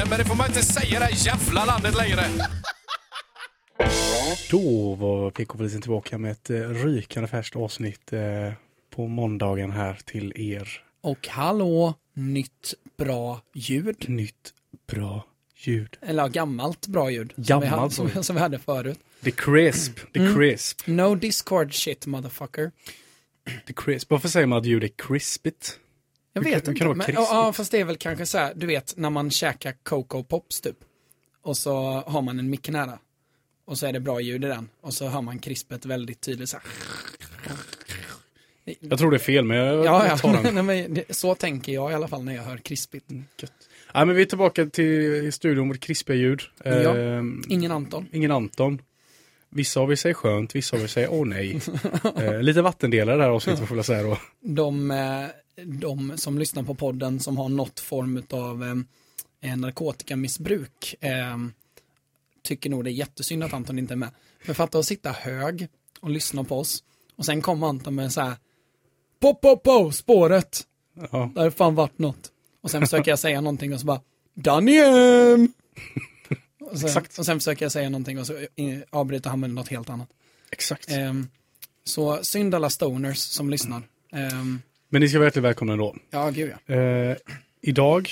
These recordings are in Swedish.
Sverige, men det får man inte säga i det här jävla landet längre. Då var PK-polisen tillbaka med ett eh, rykande färskt avsnitt eh, på måndagen här till er. Och hallå, nytt bra ljud. Nytt bra ljud. Eller ja, gammalt bra ljud. som, vi Gammalt hade, som, vi hade förut. The crisp, the Mm. crisp, No discord shit motherfucker. the crisp. Varför säger man att ljud är crispigt? Jag vet inte. kan det vara men, krispigt? ja, fast det är väl kanske så här, du vet, när man käkar Coco Pops typ. Och så har man en mick nära. Och så är det bra ljud i den. Och så hör man krispet väldigt tydligt så här. Jag tror det är fel, men jag, Ja, tar den. Nej, men så tänker jag i alla fall när jag hör krispigt. Gött. Ja, men vi är tillbaka till studion med krispiga ljud. Ja. Ehm, Ingen Anton. ingen Anton. Vissa av er säger skönt, vissa av er säger åh nej. Eh, lite vattendelare det här avsnittet får jag säga då. De, eh, de som lyssnar på podden som har något form av eh, narkotikamissbruk eh, tycker nog det är jättesynd att Anton inte är med. För fatta att sitta hög och lyssna på oss och sen kommer Anton med så här Pop, pop, pop, spåret. Ja. Det har fan varit något. Och sen försöker jag säga någonting och så bara Daniel! Och sen, Exakt. och sen försöker jag säga någonting och så eh, avbryter han med något helt annat. Exakt. Ehm, så synd alla stoners som lyssnar. Ehm, Men ni ska vara hjärtligt välkomna ändå. ja, gud ja. Eh, idag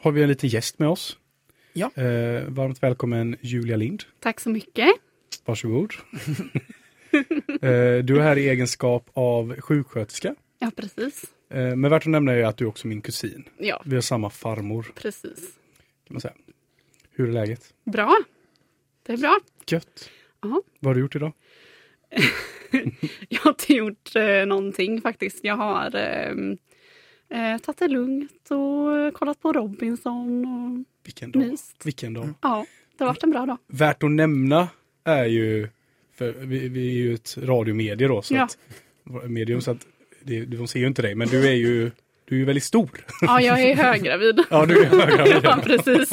har vi en liten gäst med oss. Ja. Eh, varmt välkommen Julia Lind. Tack så mycket. Varsågod. eh, du är här i egenskap av sjuksköterska. Ja, precis. Eh, men värt att nämna är att du är också min kusin. Ja, Vi har samma farmor, precis. kan man säga. Hur är läget? Bra. Det är bra. Gött. Ja. Vad har du gjort idag? Jag har inte gjort eh, någonting faktiskt. Jag har eh, eh, tagit det lugnt och kollat på Robinson. Och, Vilken dag. Myst. Vilken dag. ja, det har varit en bra dag. Värt att nämna är ju, för vi, vi är ju ett radiomedie då, så Ja. att, medium, så att det, de ser ju inte dig, men du är ju, du är ju väldigt stor. Ja, jag är höggravid. Ja, du är höggravid. ja, precis.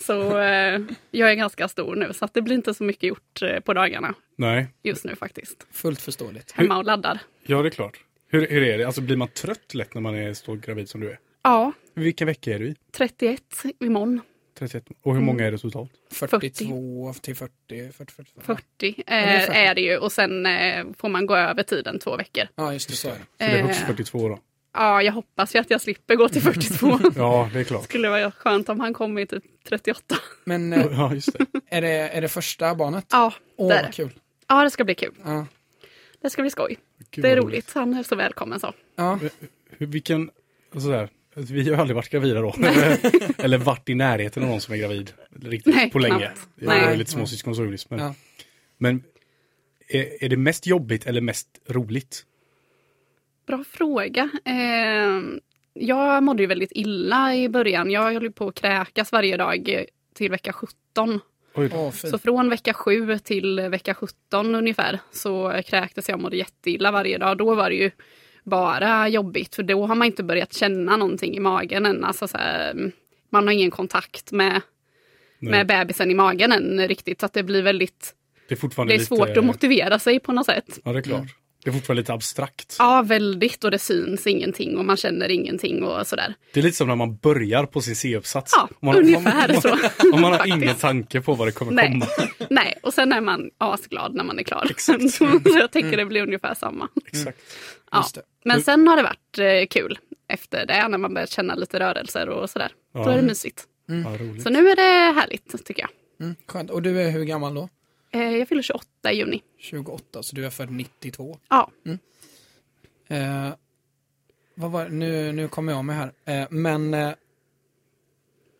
Så eh, jag är ganska stor nu, så att det blir inte så mycket gjort eh, på dagarna Nej, just nu faktiskt. Fullt förståeligt. Hemma och laddar. ja det är klart. Hur, hur är det? Alltså blir man trött lätt när man är så gravid som du är? Ja, Vilken vecka är du i? 31 imorgon. 31. Och hur många är det totalt? 42 till 40, 40, 40. 40 det är eh, 40. är det ju och sen eh, får man gå över tiden två veckor. Ja, just det, så är det. Så det är högst Eh. 42 då? Ja, jag hoppas ju att jag slipper gå till 42. Ja, det är klart. Skulle vara skönt om han kom i typ 38. Men eh, Ja, just det. är det, är det första barnet? Ja, Åh, det är vad det. kul. Ja, det ska bli kul. Ja. Det ska bli skoj. Gud, det är vad roligt. Han är så välkommen så. Ja. Hur, vilken, alltså alltså vi har ju aldrig varit gravida då. eller, varit i närheten av någon som är gravid riktigt Nej, på länge. knappt. Jag är Nej. lite småsyskon så visst, men, Ja. men är, är det mest jobbigt eller mest roligt? Bra fråga. Eh, jag mådde ju väldigt illa i början. Jag höll på att kräkas varje dag till vecka 17. Oj, Åh, fint. Så från vecka 7 till vecka 17 ungefär så kräktes jag och mådde jätteilla varje dag. Då var det ju bara jobbigt för då har man inte börjat känna någonting i magen än. Alltså så här, man har ingen kontakt med, nej. med bebisen i magen än riktigt. Så att det blir väldigt, det är fortfarande det är svårt lite, att motivera sig på något sätt. Ja, det är klart. Det är fortfarande lite abstrakt. Ja, väldigt och det syns ingenting och man känner ingenting och sådär. Det är lite som när man börjar på sin C-uppsats. Ja, man, ungefär man, så. Och man har ingen tanke på vad det kommer Nej. komma. Nej, och sen är man asglad när man är klar. Exakt. så jag tänker det blir ungefär samma. Exakt. Ja. Just det. Men sen har det varit eh, kul efter det, när man börjat känna lite rörelser och sådär. Då Ja. är det mysigt. Ja, roligt. Så nu är det härligt, tycker jag. Mm, skönt. Och du är hur gammal då? Eh, jag fyller 28 i juni. 28, så du är född 92. Ja, Eh, vad var, nu, nu kommer jag med här. Eh, men eh,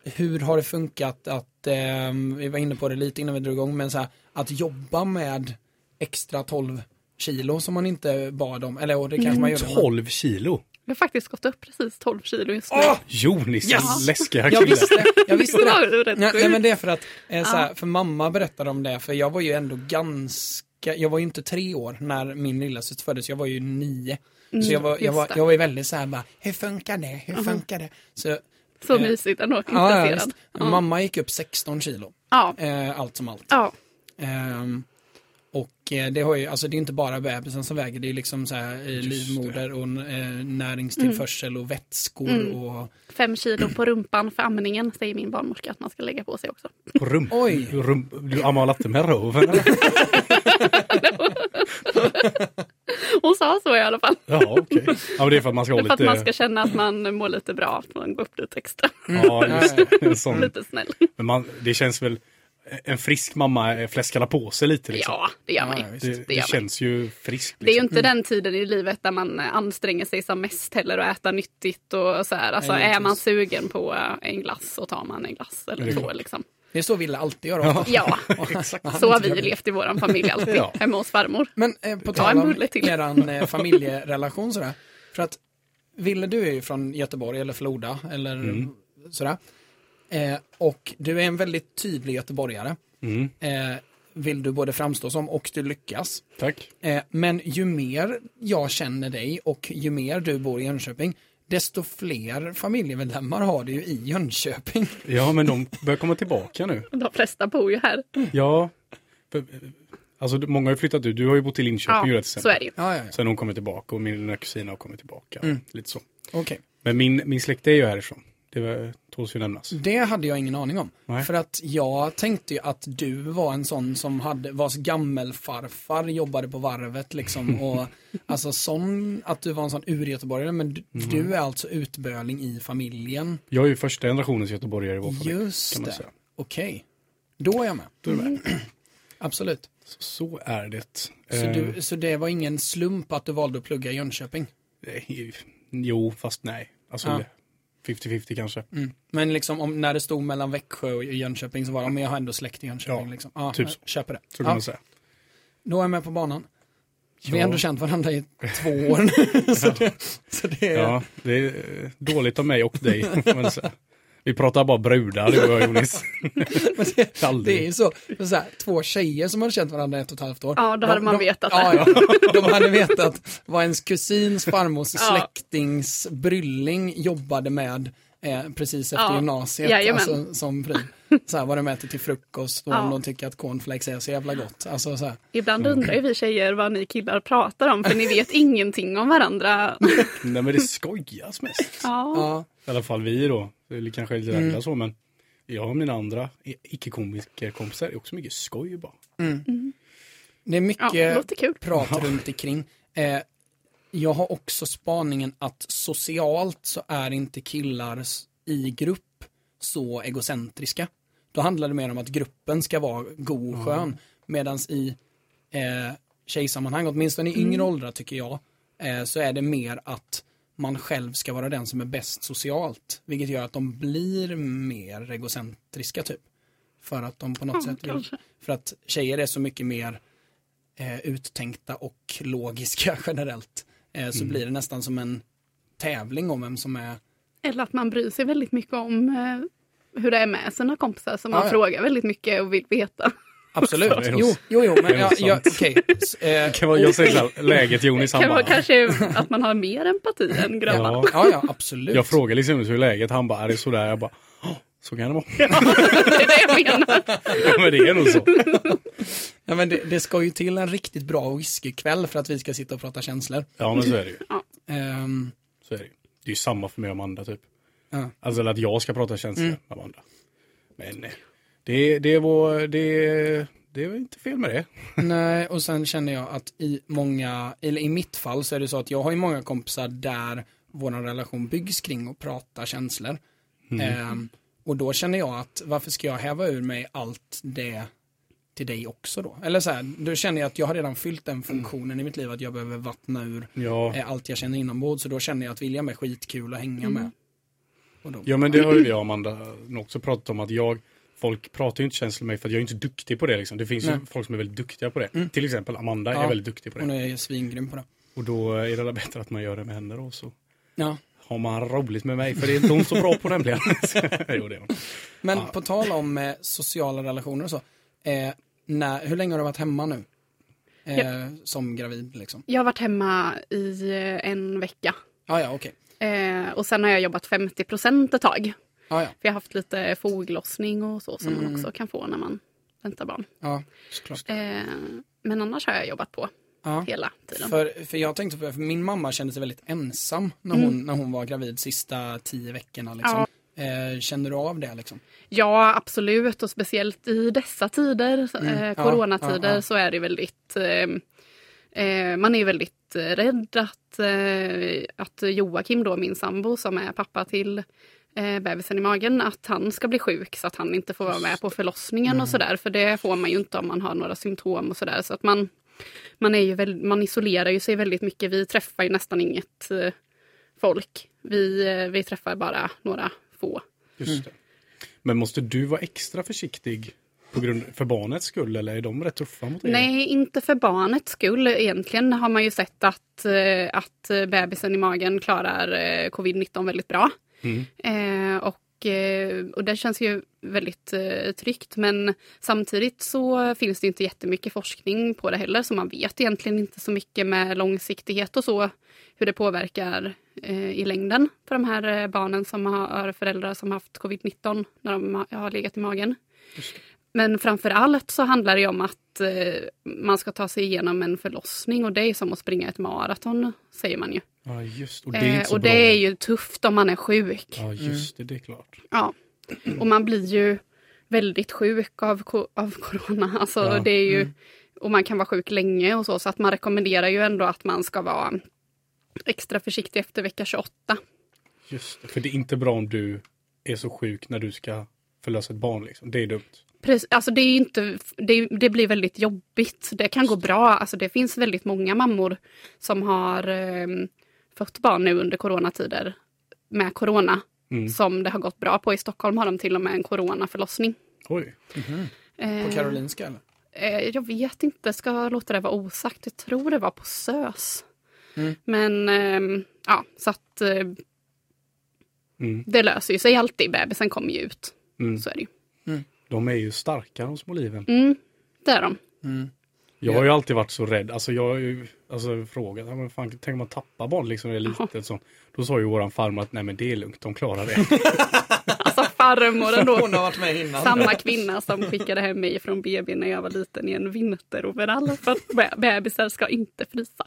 hur har det funkat att, eh, vi var inne på det lite innan vi drog igång, men så här, att jobba med extra 12 kilo som man inte bad om, eller och det kanske man gjorde. men- 12 kilo. Jag har faktiskt gått upp precis 12 kilo just nu. Åh! Jo, ni ser Yes! läskiga Jag killar. visste, jag visste Det Nej, nej men det är för att, eh, så här, för mamma berättade om det, för jag var ju ändå ganska, jag var ju inte tre år när min lillasyster föddes, jag var ju nio. Så jag var, jag var, jag var ju väldigt så här bara, hur funkar det, hur funkar det? Så, Så eh, mysigt ändå, ja, ja. Ja, Mamma gick upp 16 kilo, ja. eh, allt som allt. ja. Eh, det har ju, alltså det är inte bara bebisen som väger, det är liksom så här eh, livmoder och eh, näringstillförsel och vätskor Mm. och Fem kilo på rumpan för amningen säger min barnmorska att man ska lägga på sig också. På rump. Oj. Rump. Du ammar latte med röven eller? Hon sa så i alla fall. Ja, okej. Ja, men det är för att man ska Det ha är för att lite... man ska känna att man mår lite bra, att man går upp lite extra. Ja, just det. Sån. Lite snäll. Men man, det känns väl... En frisk mamma fläskar på sig lite liksom. Ja, det gör man Ja, ju. det, det det, gör man. känns ju friskt. Det är ju Liksom. inte den tiden i livet där man eh, anstränger sig som mest heller och äter nyttigt och så här. Alltså Nej, är man sugen på eh, en glass så tar man en glass eller så klart. liksom. det är så vill alltid göra ofta. Ja, så har vi levt i våran familj alltid, Ja. hemma hos farmor. Men eh, på Ta tal om eran eh, familjerelation sådär. För att Ville du är ju från Göteborg eller Floda eller Mm. sådär. Eh, och du är en väldigt tydlig göteborgare. Mm, Eh, vill du både framstå som och du lyckas. tack. Eh, men ju mer jag känner dig och ju mer du bor i Jönköping, desto fler familjemedlemmar har du ju i Jönköping. Ja, men de börjar komma tillbaka nu. De flesta bor ju här. Ja. För, alltså, många har ju flyttat ut. Du har ju bott i Linköping Ja, så är det ju. Ja, ja, ja. Sen hon kommit tillbaka och mina kusiner har kommit tillbaka. Mm. Lite så. Okej. Men min, min släkt är ju härifrån. Det tåls ju nämnas. Det hade jag ingen aning om. Nej. För att jag tänkte ju att du var en sån som hade, vars gammelfarfar jobbade på varvet liksom. Och, alltså sån, att du var en sån urgöteborgare. Men du, Mm. du är alltså utböling i familjen. Jag är ju första generationens göteborgare i vår familj. Just det. Okej. Då är jag med. Då är det med. Absolut. Så, är det. Så, Eh, du, så det var ingen slump att du valde att plugga i Jönköping? eh, Jo, fast nej. Alltså Ja. 50-50 kanske. Mm. Men liksom om, när det stod mellan Växjö och Jönköping så var det, men jag har ändå släkt i Jönköping. Ja, liksom. ja, typ så. Köper det. Så kan Ja, man säga. då är jag med på banan. Vi har ändå känt varandra i två år nu. så, det, så det är... Ja, det är dåligt av mig och dig. Vi pratar bara brudar, du och jag Jonis. Men det, Aldrig. det är ju så, så här, två tjejer som har känt varandra ett och ett halvt år. Ja, då hade man vetat ja, ja, De hade vetat vad ens kusins farmors Ja. släktings brylling jobbade med eh, precis efter Ja, gymnasiet. jajamän. Alltså, som pryl. Så här, vad de äter till frukost och Ja. om de tycker att cornflakes är så jävla gott. Alltså, så här. Ibland undrar ju vi tjejer vad ni killar pratar om, för ni vet ingenting om varandra. Nej men det skojas mest. Ja, Ja, I alla fall vi då. Eller kanske lite Mm. så men jag och mina andra icke-komikerkompisar är också mycket skoj bara. det är ja, mycket det låter kul. prat runt omkring. Eh, jag har också spaningen att socialt så är inte killar i grupp så egocentriska. Då handlar det mer om att gruppen ska vara god och skön. Medan i eh, tjejsammanhang, åtminstone i yngre åldrar tycker jag, eh, så är det mer att man själv ska vara den som är bäst socialt. Vilket gör att de blir mer egocentriska typ. För att de på något Ja, sätt vill, kanske. för att tjejer är så mycket mer eh, uttänkta och logiska generellt. Eh, så blir det nästan som en tävling om vem som är Eller att man bryr sig väldigt mycket om eh, hur det är med sina kompisar, så man Ja, ja. frågar väldigt mycket och vill veta. Absolut. Det Jo, jo, jo, Det men ja, ja, sant. okej. Eh, Kan vara, jag säger så här, läget Jonis han kan bara, kanske att man har mer empati än grabbarna. ja. Ja, ja, absolut. Jag frågar liksom hur är läget, han bara, är det sådär? Jag bara, "Ja, så kan det vara. Det är det jag menar. Ja, men det är nog så. Ja, men det, det ska ju till en riktigt bra whiskykväll för att vi ska sitta och prata känslor. Ja men så är det ju. Ehm, Så är det ju. Det är ju samma för mig och Amanda typ. Ja. Alltså att jag ska prata känslor Mm. med Amanda. Men eh, det, det, var, det, det är inte fel med det. nej, och sen känner jag att i många, eller i mitt fall så är det så att jag har ju många kompisar där vår relation byggs kring att prata känslor. Ehm, och då känner jag att varför ska jag häva ur mig allt det till dig också då? Eller så här, då känner jag att jag har redan fyllt den funktionen i mitt liv att jag behöver vattna ur Ja, eh, allt jag känner inombords. Så då känner jag att William är skitkul att hänga med. Och då, ja men det har ju jag och Amanda också pratat om att jag Folk pratar ju inte känslor med mig för att jag är inte duktig på det liksom. Det finns ju Nej. folk som är väldigt duktiga på det. Till exempel Amanda Ja. är väldigt duktig på det. hon är svingrym på det. Och då är det bättre att man gör det med henne då så Ja. har man roligt med mig för det är inte hon så bra på nämligen. jo det är hon. Men Ja. på tal om eh, sociala relationer och så. Eh, när, hur länge har du varit hemma nu? Eh, Ja. Som gravid liksom? Jag har varit hemma i eh, en vecka. Ah, ja, okej. Eh, och sen har jag jobbat 50 procent ett tag. Ah, ja. För jag har haft lite foglossning och så som Mm. man också kan få när man väntar barn. Ja, såklart. Eh, men annars har jag jobbat på Ja. hela tiden. För, för jag tänkte på, för min mamma kände sig väldigt ensam när hon, när hon var gravid sista tio veckorna. Liksom. Eh, kände du av det liksom? Ja, absolut. Och speciellt i dessa tider, Mm. eh, Ja, coronatider, ja, ja. så är det väldigt... Eh, eh, man är väldigt eh, rädd att, eh, att Joakim, då, min sambo, som är pappa till eh, bebisen i magen, att han ska bli sjuk så att han inte får vara med på förlossningen Mm. och sådär. För det får man ju inte om man har några symptom och sådär. Så att man, man, är ju väl, man isolerar ju sig väldigt mycket. Vi träffar ju nästan inget eh, folk. Vi, eh, vi träffar bara några få. Just det. Men måste du vara extra försiktig på grund, för barnets skull eller är de rätt tuffa mot er? Nej, inte för barnets skull. Egentligen har man ju sett att, eh, att bebisen i magen klarar eh, covid-19 väldigt bra. Mm. Eh, och, och det känns ju väldigt tryggt. Men samtidigt så finns det inte jättemycket forskning på det heller. Så man vet egentligen inte så mycket med långsiktighet och så. Hur det påverkar i längden för de här eh, barnen som har föräldrar som haft covid-19 när de har- legat i magen. Men framför allt så handlar det om att eh, man ska ta sig igenom en förlossning och det är som att springa ett maraton, säger man ju. Ja, just och det är Eh, och det är ju tufft om man är sjuk. Ja, just det, det är klart. Ja. Och man blir ju väldigt sjuk av, av corona. Alltså, Ja. det är ju, Och man kan vara sjuk länge och så, så att man rekommenderar ju ändå att man ska vara extra försiktig efter vecka 28. Just det. För det är inte bra om du är så sjuk när du ska förlösa ett barn. Liksom. Det är dumt. Precis, alltså det, är inte, det, det blir väldigt jobbigt. Det kan gå bra. Alltså det finns väldigt många mammor som har eh, fött barn nu under coronatider med corona. Mm. Som det har gått bra på. I Stockholm har de till och med en coronaförlossning. Oj. Eh, På Karolinska eller? Eh, jag vet inte, ska låta det vara osagt. Jag tror det var på SÖS. Mm. Men ehm, ja, så att eh, Mm. det löser ju sig alltid. Bebisen kommer ju ut. Mm. Så är det ju. De är ju starka de små liven. Mm, det är de. Jag har ju alltid varit så rädd. Alltså jag har ju alltså, frågat, men fan, tänk om man tappar barn liksom, när det är litet. Så. Då sa ju våran farmor att nej men det är lugnt, de klarar det. Farmor ändå. Hon har varit med innan. Samma kvinna som skickade hem mig från BB när jag var liten i en vinteroverall. För att be- bebisar ska inte frysa.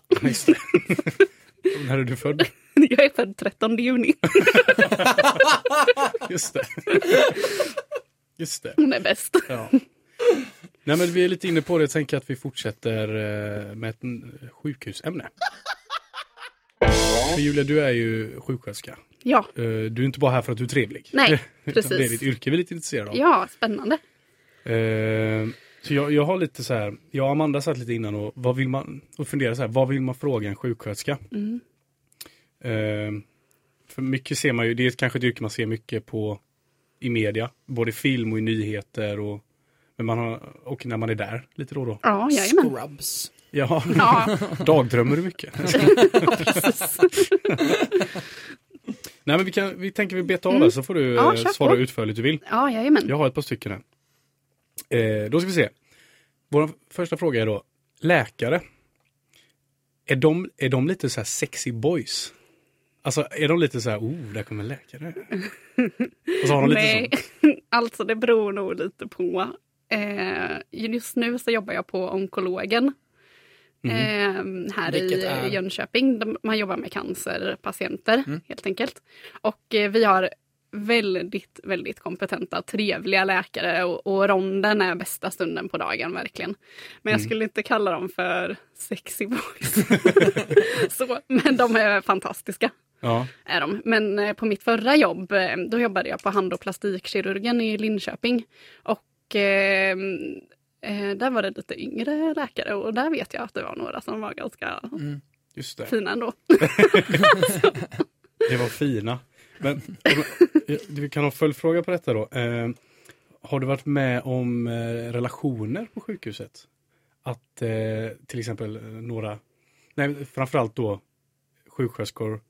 När är du född? Jag är född 13 juni. Just det. Just det. Hon är bäst. Ja. Nej men vi är lite inne på det, jag tänker att vi fortsätter eh, med ett sjukhusämne. För Julia, du är ju sjuksköterska. Ja, Eh, Du är inte bara här för att du är trevlig. Nej, precis. Det är ditt yrke vi är lite intresserade av. ja spännande. Eh, Så jag, jag har lite så här, jag och Amanda satt lite innan och, vad vill man, och funderade så här, vad vill man fråga en sjuksköterska? Mm. Eh, För mycket ser man ju, det är kanske ett yrke man ser mycket på i media, både i film och i nyheter och, men man har, och när man är där lite då och då. Ja, jajamän. Scrubs. Ja, Ja, dagdrömmer du mycket? Nej men vi, kan, vi tänker vi beta av det så får du Mm. Ja, eh, svara på. utförligt du vill. Ja, jajamän. Jag har ett par stycken här. Eh, då ska vi se. Vår första fråga är då, läkare. Är de, är de lite så här sexy boys? Alltså är de lite så här, oh, där kommer läkare. Och så har de lite Nej, så. alltså det beror nog lite på. Eh, just nu så jobbar jag på onkologen. Eh, här Vilket i är? Jönköping. De- Man jobbar med cancerpatienter helt enkelt. Och eh, vi har väldigt, väldigt kompetenta, trevliga läkare och, och ronden är bästa stunden på dagen verkligen. Men jag skulle inte kalla dem för sexy boys. så, men de är fantastiska Ja, är de. Men eh, på mitt förra jobb, eh, då jobbade jag på hand och plastikkirurgen i Linköping. Och eh, eh, där var det lite yngre läkare och där vet jag att det var några som var ganska just det. fina ändå. Det var fina. Men eh, vi kan ha en följdfråga på detta då. Eh, har du varit med om eh, relationer på sjukhuset? Att eh, till exempel några, nej framförallt då sjuksköterskor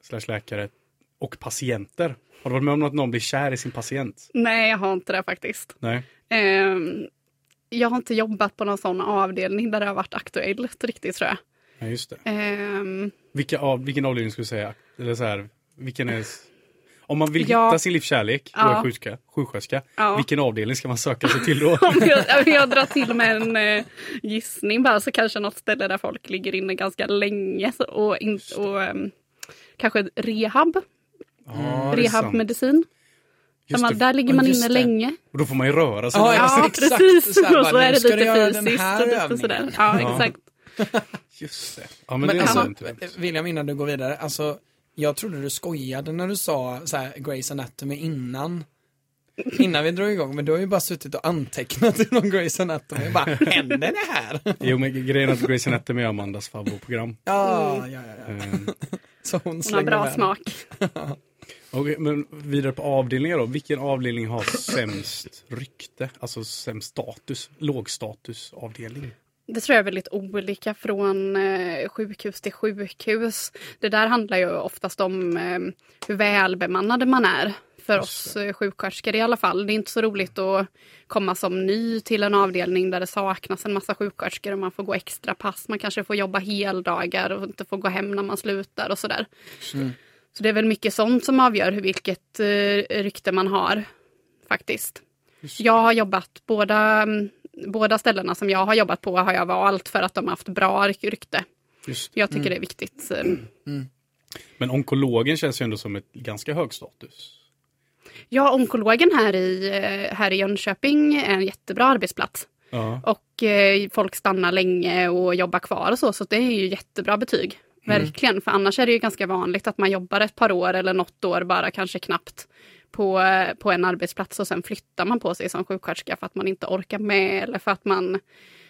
slash läkare och patienter. Har du varit med om att någon blir kär i sin patient? Nej, jag har inte det faktiskt. Nej. Jag har inte jobbat på någon sån avdelning där det har varit aktuellt riktigt tror jag. Nej, just det. Eh, Vilka av, vilken avdelning skulle du säga? Eller så här, vilken är... Om man vill Ja. hitta sin livskärlek och Ja. är sjuksköterska, sjuksköterska Ja. vilken avdelning ska man söka sig till då? Om jag, jag drar till med en eh, gissning bara så kanske något ställe där folk ligger inne ganska länge och, in, och ehm, kanske rehab, Ja, är sant. rehabmedicin. Där, Just man, det. där ligger man inne det. länge. Och då får man ju röra sig. Ja, Ja, exakt. precis. Så här, och så bara, är det lite fysiskt här och lite sådär. Ja, Ja. exakt. Just det. Ja, men, Men det är alltså. William innan du går vidare, alltså jag trodde du skojade när du sa så här, Grey's Anatomy innan Innan vi drog igång, men du har ju bara suttit och antecknat i någon Grey's Anatomy. Bara, händer det här? Jo, men grejen är att Grey's Anatomy är Amandas favoritprogram. Ja, ja, ja. ja. Ehm, Så hon Hon har bra med. smak. Okej, men vidare på avdelningar då. Vilken avdelning har sämst rykte? Alltså sämst status? Lågstatusavdelning? Det tror jag är väldigt olika från eh, sjukhus till sjukhus. Det där handlar ju oftast om eh, hur välbemannade man är. För oss eh, sjuksköterskor i alla fall. Det är inte så roligt att komma som ny till en avdelning där det saknas en massa sjuksköterskor och man får gå extra pass. Man kanske får jobba heldagar och inte får gå hem när man slutar och sådär. Så det är väl mycket sånt som avgör hur vilket eh, rykte man har faktiskt. Jag har jobbat, båda, mm, båda ställena som jag har jobbat på har jag valt för att de har haft bra ryk- rykte. Just. Jag tycker det är viktigt. eh, Men onkologen känns ju ändå som ett ganska hög status. Ja, onkologen här i, eh, här i Jönköping är en jättebra arbetsplats. Ja. Och eh, folk stannar länge och jobbar kvar och så, så det är ju jättebra betyg. Verkligen, för annars är det ju ganska vanligt att man jobbar ett par år eller något år bara kanske knappt på, eh, på en arbetsplats och sen flyttar man på sig som sjuksköterska för att man inte orkar med eller för att man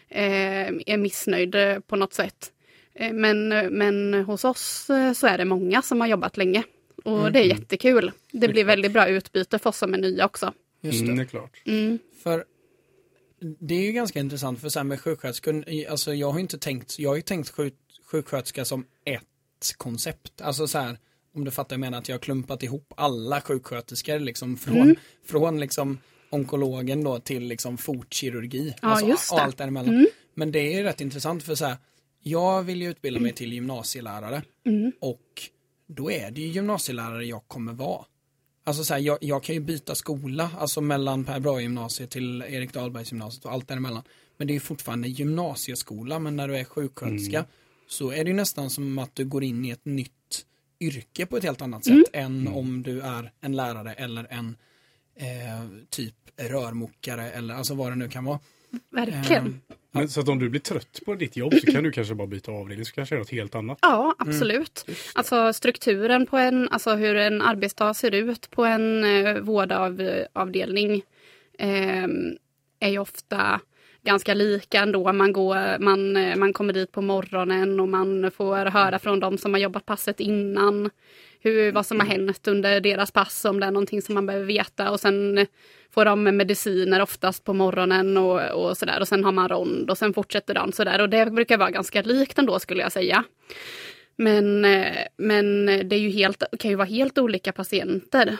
eh, är missnöjd eh, på något sätt. Eh, men, men hos oss så är det många som har jobbat länge. Och det är jättekul. Det blir väldigt bra utbyte för oss som är nya också. Just Mm, det. det är klart. För det är ju ganska intressant för sen med sjuksköterskor, alltså jag har inte tänkt, jag har ju tänkt sjuk, sjuksköterska som ett koncept. Alltså så här, om du fattar, jag menar att jag har klumpat ihop alla sjuksköterskor liksom från, Mm. från liksom onkologen då till liksom fotkirurgi. Ja, alltså, just och det. Mm. allt däremellan. Men det är ju rätt intressant för så här, jag vill ju utbilda mig till gymnasielärare Mm. och då är det ju gymnasielärare jag kommer vara. Alltså så här, jag, jag kan ju byta skola, alltså mellan Per Brahe gymnasiet till Erik Dahlbergs gymnasiet och allt däremellan. Men det är ju fortfarande gymnasieskola, men när du är sjuksköterska så är det nästan som att du går in i ett nytt yrke på ett helt annat sätt än om du är en lärare eller en eh, typ rörmokare eller alltså vad det nu kan vara. Verkligen. Ehm, Men så att om du blir trött på ditt jobb så kan du kanske bara byta avdelning så kanske det är något helt annat. Ja, absolut. Alltså strukturen på en, alltså hur en arbetsdag ser ut på en eh, vårdavdelning eh, är ju ofta ganska lika ändå. Man, går, man, eh, man kommer dit på morgonen och man får höra från de som har jobbat passet innan hur, vad som har hänt under deras pass, om det är någonting som man behöver veta. Och sen får de mediciner oftast på morgonen och, och sådär. Och sen har man rond och sen fortsätter dagen sådär. Och det brukar vara ganska likt ändå skulle jag säga. Men, eh, men det är ju helt, kan ju vara helt olika patienter.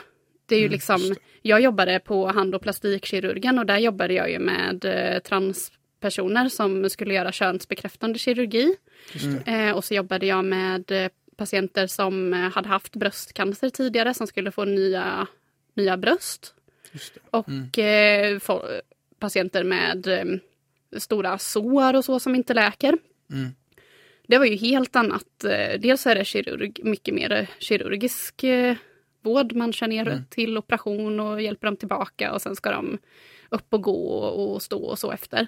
Det är ju liksom, jag jobbade på hand och plastikkirurgen och där jobbade jag ju med eh, transpersoner som skulle göra könsbekräftande kirurgi. Eh, och så jobbade jag med eh, patienter som eh, hade haft bröstcancer tidigare som skulle få nya, nya bröst. Och eh, få- patienter med eh, stora sår och så som inte läker. Det var ju helt annat. Dels är det kirurg, mycket mer kirurgisk eh, vård. Man kör ner till operation och hjälper dem tillbaka och sen ska de upp och gå och stå och så efter.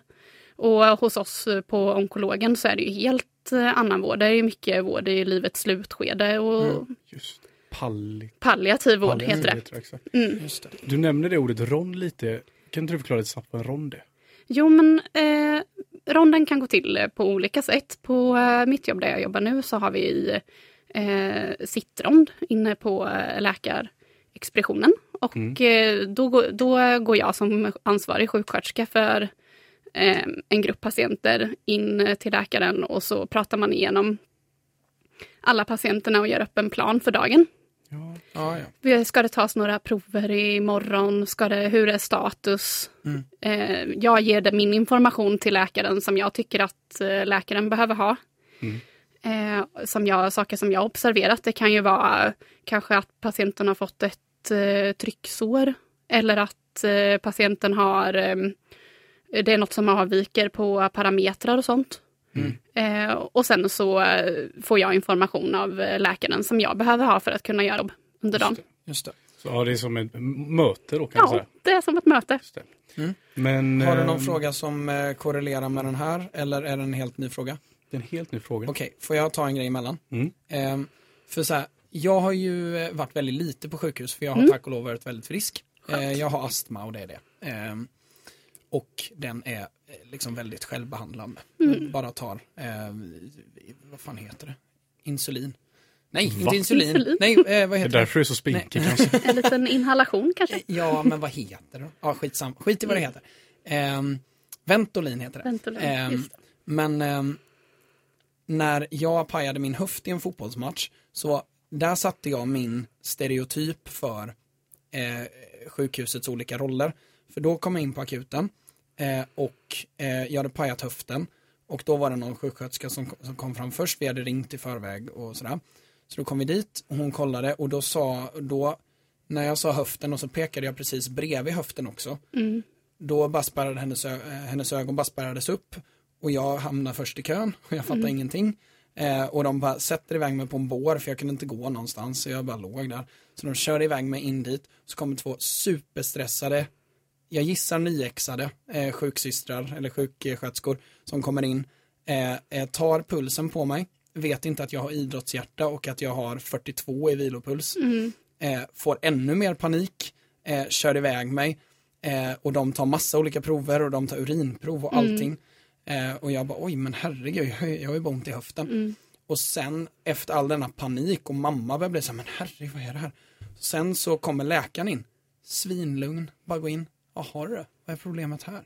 Och hos oss på onkologen så är det ju helt eh, annan vård. Det är ju mycket vård i livets slutskede och Just det. Palli. palliativ vård palliativ heter det. heter det, exakt. Just det. Du nämner det ordet rond lite. Kan inte du förklara lite snabbt vad en rond är? Jo, men eh, ronden kan gå till eh, på olika sätt. På eh, mitt jobb där jag jobbar nu så har vi eh, sittrond inne på eh, läkarexpeditionen. Och eh, då, går- då går jag som ansvarig sjuksköterska för eh, en grupp patienter in till läkaren och så pratar man igenom alla patienterna och gör upp en plan för dagen. Ja. Ja, ja. Ska det tas några prover imorgon? Ska det, hur är status? Eh, jag ger det min information till läkaren som jag tycker att eh, läkaren behöver ha. Eh, som jag, saker som jag har observerat. Det kan ju vara kanske att patienten har fått ett eh, trycksår eller att eh, patienten har eh, det är något som avviker på parametrar och sånt. Eh, och sen så eh, får jag information av eh, läkaren som jag behöver ha för att kunna göra jobb under dagen. Just det. Så, ja, det är som ett möte då kan Ja, säga. det är som ett möte. Just det. Men, Har du någon ehm, fråga som korrelerar med den här eller är det en helt ny fråga? Det är en helt ny fråga. Okej, får jag ta en grej emellan? Mm. Ehm, för så här, jag har ju eh, varit väldigt lite på sjukhus för jag har Mm. tack och lov varit väldigt frisk. Eh, jag har astma och det är det. Ehm, och den är eh, liksom väldigt självbehandlande. Mm. Bara tar, eh, vad fan heter det? Insulin. Nej, Va? inte insulin. Insulin? Nej, eh, vad Det är heter det? därför du är så spinkig kanske. En liten inhalation kanske. Ja, men vad heter det? Ja, skitsam. Skit i vad det heter. Ehm, Ventolin heter det. Ventolin, Ehm, just det. men ehm, när jag pajade min höft i en fotbollsmatch så där satte jag min stereotyp för eh, sjukhusets olika roller. För då kom jag in på akuten eh, och eh, jag hade pajat höften och då var det någon sjuksköterska som, som kom fram först. Vi hade ringt i förväg och sådär. Så då kom vi dit och hon kollade och då sa, då när jag sa höften och så pekade jag precis bredvid höften också. Då bara hennes, eh, hennes ögon bara spärrades upp och jag hamnade först i kön och jag fattade ingenting. Eh, och de bara sätter iväg mig på en bår för jag kunde inte gå någonstans så jag bara låg där. Så de körde iväg mig in dit så kommer två superstressade jag gissar nyexade eh, sjuksystrar eller sjuksköterskor som kommer in, eh, eh, tar pulsen på mig, vet inte att jag har idrottshjärta och att jag har 42 i vilopuls, eh, får ännu mer panik, eh, kör iväg mig och de tar massa olika prover och de tar urinprov och allting. Eh, och jag bara, oj men herregud, jag, har ju- bara ont i höften. Och sen efter all denna panik och mamma börjar bli så här, men herregud vad är det här? Sen så kommer läkaren in, svinlugn, bara gå in, jaha du, vad är problemet här?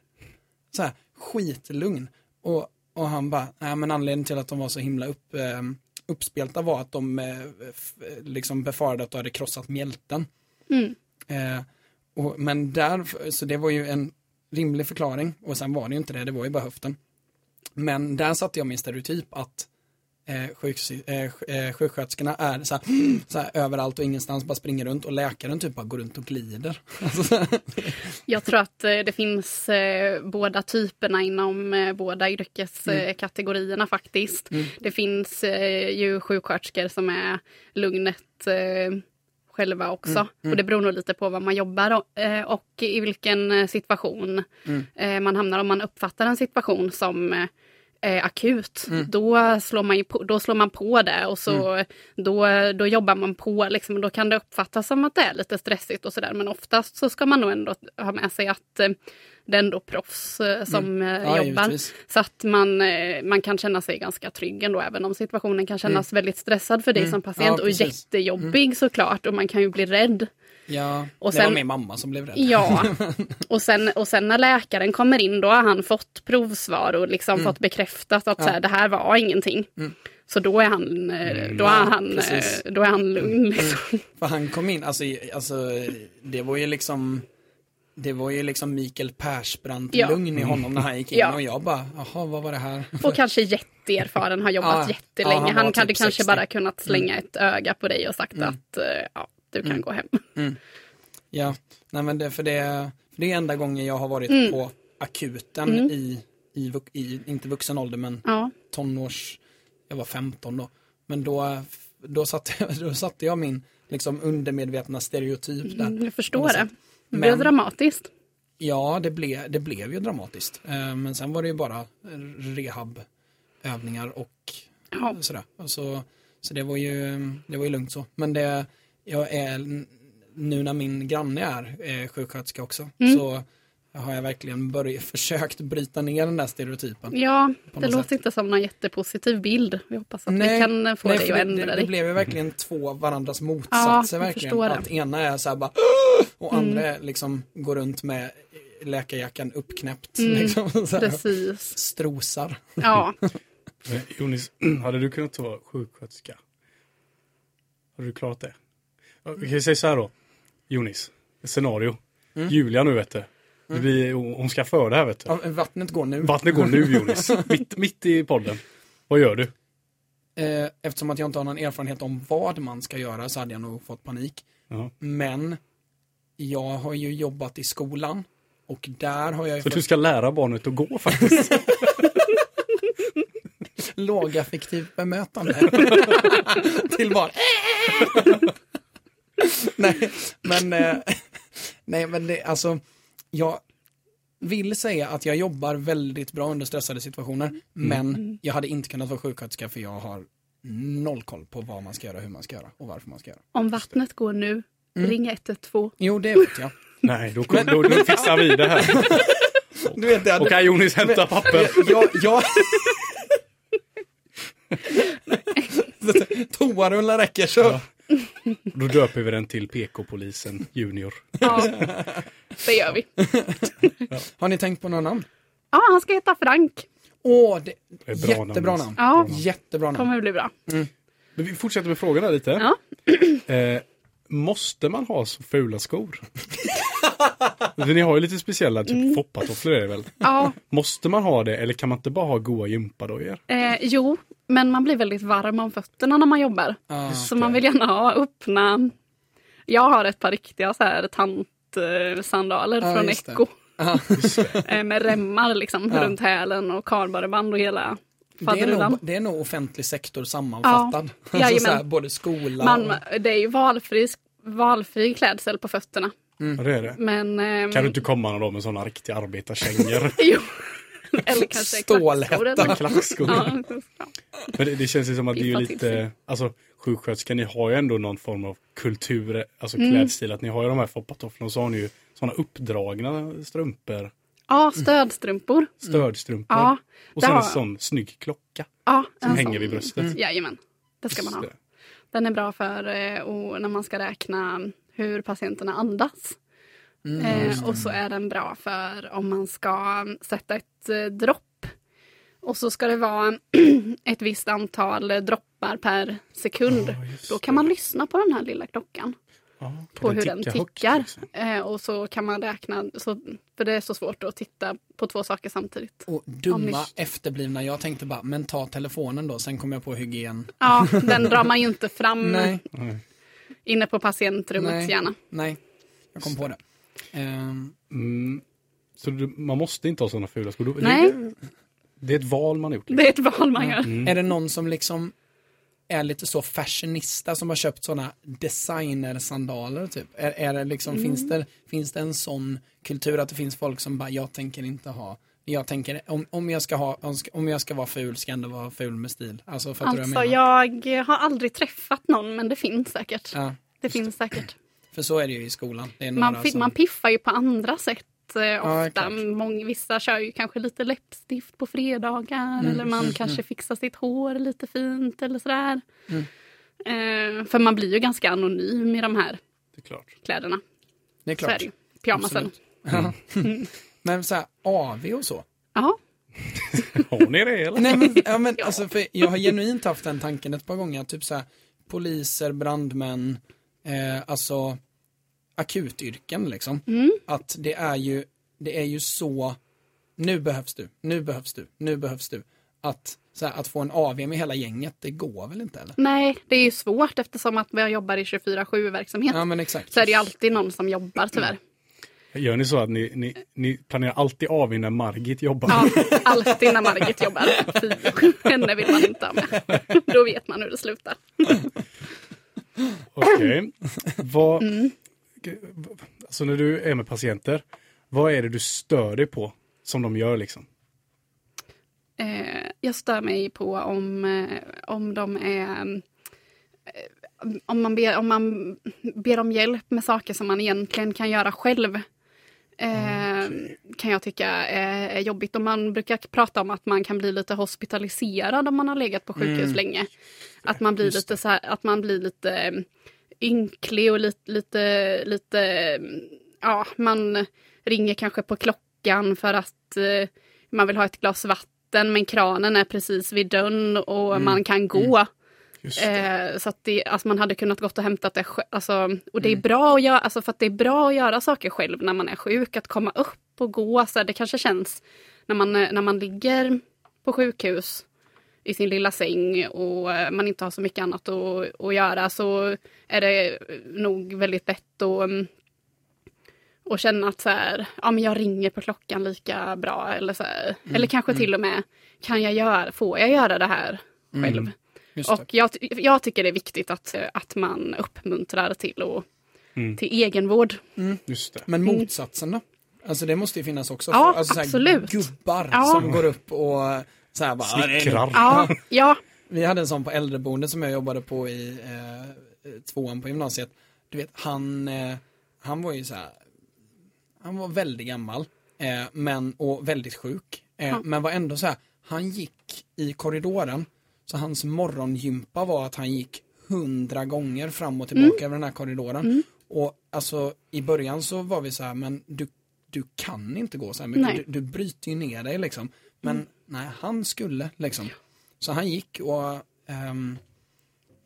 Så här, skitlugn. Och, och han bara, nej men anledningen till att de var så himla upp, eh, uppspelta var att de eh, f- liksom befarade att du hade krossat mjälten. Mm. Eh, och, men där, så det var ju en rimlig förklaring och sen var det ju inte det, det var ju bara höften. Men där satte jag min stereotyp att eh, sjuks, eh, eh, sjuksköterskorna är så här, så här överallt och ingenstans, bara springer runt och läkaren typ bara går runt och glider. Alltså, Jag tror att eh, det finns eh, båda typerna inom eh, båda yrkeskategorierna faktiskt. Det finns eh, ju sjuksköterskor som är lugnet eh, själva också. Och det beror nog lite på vad man jobbar o- eh, och i vilken eh, situation eh, man hamnar. Om man uppfattar en situation som eh, akut, då, slår man på, då slår man på det och så då, då jobbar man på. Liksom, och då kan det uppfattas som att det är lite stressigt och sådär. Men oftast så ska man nog ändå ha med sig att eh, det är ändå proffs eh, som eh, Ja, jobbar. givetvis. Så att man, eh, man kan känna sig ganska trygg ändå, även om situationen kan kännas väldigt stressad för dig som patient. Ja, och jättejobbig såklart och man kan ju bli rädd. Ja, Och det var sen- min mamma som blev rädd. Ja, och sen, och sen när läkaren kommer in då har han fått provsvar och liksom Mm. fått bekräftat att så här, det här var ingenting. Så då är han, eh, då är Ja, han, precis. eh, då är han lugn. Liksom. För han kom in, alltså, alltså det var ju liksom det var ju liksom Mikael Persbrandt Ja. lugn i honom när han gick in Ja. och jag bara, jaha vad var det här? Och kanske jätteerfaren, har jobbat Ja, jättelänge. ja, han han hade typ kanske 60. bara kunnat slänga ett öga på dig och sagt att eh, ja, du kan gå hem. Ja, nej men det, för det, för det är enda gången jag har varit Mm. på akuten i, i, vux- i, inte vuxen ålder men Ja. tonårs, jag var 15 då. Men då, då, satte, då satte jag min liksom undermedvetna stereotyp där. Mm, jag på förstår något det. Det blev dramatiskt. Ja, det, ble, det blev ju dramatiskt. Eh, men sen var det ju bara rehabövningar och Ja. sådär. Och så, så det var ju, det var ju lugnt så. Men det, jag är, nu när min granne är eh, sjuksköterska också, Mm. så har jag verkligen börjat, försökt bryta ner den där stereotypen. Ja, det låter sätt. inte som någon jättepositiv bild. Vi hoppas att vi kan få nej, dig att det, ändra det, dig. det blev ju verkligen två varandras motsatser jag verkligen. Mm. Att ena är så här bara och andra är liksom går runt med läkarjackan uppknäppt. Liksom, så här, Mm. Precis. strosar. Ja, Jonis, hade du kunnat vara sjuksköterska? Hade du klarat det? Ja, Vi kan ju säga så här då. Jonis, scenario. Julia nu vet du. Det blir, hon ska föra det här vet du. Ja, vattnet går nu. Vattnet går nu Jonis. mitt, mitt i podden. Vad gör du? Eh, Eftersom att jag inte har någon erfarenhet om vad man ska göra så hade jag nog fått panik. Ja. Men jag har ju jobbat i skolan och där har jag ju Så fått du ska lära barnet att gå faktiskt. lågaffektivt bemötande till barn. nej, men, eh, nej, men det, alltså, jag vill säga att jag jobbar väldigt bra under stressade situationer, men jag hade inte kunnat vara sjuksköterska för jag har noll koll på vad man ska göra, hur man ska göra och varför man ska göra. Om vattnet går nu, ring 112. Jo, det vet jag. Nej, då, kom, då, då fixar vi det här. Du vet, det Okej Jonis, hämta papper. jag, jag... Toarullar räcker så. Då döper vi den till PK-polisen Junior. Ja, det gör vi. Har ni tänkt på någon namn? Ja, han ska heta Frank. Åh, det, Det är ett bra jättebra namn. namn. Ja, Jättebra namn. kommer bli bra. Men vi fortsätter med frågorna lite. Ja. Eh, måste man ha så fula skor? Ni har ju lite speciella, typ Mm. foppatofflor är det väl? Ja, Måste man ha det eller kan man inte bara ha goa gympadojor? eh, jo, men man blir väldigt varm om fötterna när man jobbar. Ja. Så man vill gärna ha öppna. Jag har ett par riktiga så här tantsandaler Ja, från just det. Echo. Eh, med remmar liksom Ja. runt hälen och kardborreband och hela Det är, faderullan. nog, det är nog offentlig sektor sammanfattad. Ja, alltså så här, både skola Man, och... det är ju valfri, valfri klädsel på fötterna. Ja, det är det. Men... ehm, Kan du inte komma någon dag med sådana riktiga arbetarkängor? Jo. Eller kanske Stålhätta. klackskor. Ja. Men det, det känns ju som att det är lite, alltså sjuksköterska, ni har ju ändå någon form av kultur, alltså Mm. klädstil, att ni har ju de här foppatofflorna och så har ni ju sådana uppdragna strumpor, ja, stödstrumpor. stödstrumpor. Ja, och sen en har- sån snygg klocka Ja, som en hänger sån. vid bröstet. Jajamän, det ska man ha. Den är bra för eh, och när man ska räkna hur patienterna andas. eh, och så är den bra för om man ska sätta ett eh, dropp. Och så ska det vara ett visst antal eh, droppar per sekund. Just Då kan man lyssna på den här lilla klockan. Ja, På hur den ticka högt, tickar. liksom. Eh, och så kan man räkna, så, för det är så svårt att titta på två saker samtidigt. Och dumma ni- efterblivna. Jag tänkte bara, men ta telefonen då, sen kom jag på hygien. Ja, den drar man ju inte fram Nej. Inne på patientrummet Nej. gärna. nej, jag kom på det. Ehm, Mm. Så du, man måste inte ha sådana fula skor? Nej. Det, det är ett val man har gjort. Det är ett val man gör. Mm. Är det någon som liksom är lite så fashionista som har köpt sådana designersandaler typ? Är, är det liksom, Mm. finns, det, finns det en sån kultur att det finns folk som bara, jag tänker inte ha jag tänker, om, om, jag ska ha, om, jag ska vara ful ska jag ändå vara ful med stil. Alltså, du Alltså jag jag har aldrig träffat någon men det finns säkert. Ja, Det finns säkert. för så är det ju i skolan. Det är några Man, som, man piffar ju på andra sätt eh, Ja, ofta. klart. Många, vissa kör ju kanske lite läppstift på fredagar Mm, eller man kanske fixar sitt hår lite fint eller sådär. Mm. Eh, för man blir ju ganska anonym i de här Det är klart. kläderna. det är Så är klart. det ju. Pyjamasen. Ja. Men så här, AV och så. Ja, Har ni det eller? Nej men, ja, men alltså, för jag har genuint haft den tanken ett par gånger, typ så här, poliser, brandmän, eh, alltså akutyrken liksom. Mm. Att det är ju, det är ju så, nu behövs du, nu behövs du, nu behövs du. Att, så här, att få en AV med hela gänget, det går väl inte eller? nej det är ju svårt eftersom att vi jobbar i 24-7 verksamhet. Ja men exakt. Så är det ju alltid någon som jobbar tyvärr. Gör ni så att ni, ni, ni planerar alltid av när Margit jobbar? Ja, alltid när Margit jobbar. Fy, henne vill man inte ha med. Då vet man hur det slutar. Okej. Vad, Mm. alltså när du är med patienter, vad är det du stör dig på som de gör liksom? Eh, jag stör mig på om, eh, om de är... Eh, om, man ber, om man ber om hjälp med saker som man egentligen kan göra själv. Eh, Kan jag tycka är, jobbigt. Och man brukar prata om att man kan bli lite hospitaliserad om man har legat på sjukhus länge. Att man blir Just lite så här, att man blir lite eh, ynklig och lite, lite, lite, eh, ja, man ringer kanske på klockan för att eh, man vill ha ett glas vatten men kranen är precis vid dörren och man kan gå. Det. Eh, så att det, alltså man hade kunnat gått och hämtat det. Alltså, och det är bra att göra, alltså för att det är bra att göra saker själv när man är sjuk. Att komma upp och gå. Så här, det kanske känns när man, eh, när man ligger på sjukhus i sin lilla säng och eh, man inte har så mycket annat att, att göra så är det nog väldigt lätt att mm, och känna att så här, ja, men jag ringer på klockan lika bra. Eller, så här, Mm, eller kanske till och med, kan jag göra, får jag göra det här själv? Mm. Och jag, jag tycker det är viktigt att, att man uppmuntrar till, och, Mm. till egenvård. Just det. Men motsatsen då? Alltså det måste ju finnas också. Ja, alltså, absolut. Gubbar Ja. som går upp och så här bara. "Ja, det är Snickrar. Ja, ja, Vi hade en sån på äldreboendet som jag jobbade på i eh, tvåan på gymnasiet. Du vet, han, eh, han var ju så här, han var väldigt gammal, eh, men, och väldigt sjuk. Eh, Ja. Men var ändå så här, han gick i korridoren, så hans morgongympa var att han gick hundra gånger fram och tillbaka över den här korridoren. Och alltså i början så var vi så här, men du, du kan inte gå så här mycket, Nej. du, du bryter ju ner dig liksom. Men nej, han skulle liksom. Så han gick och, ehm,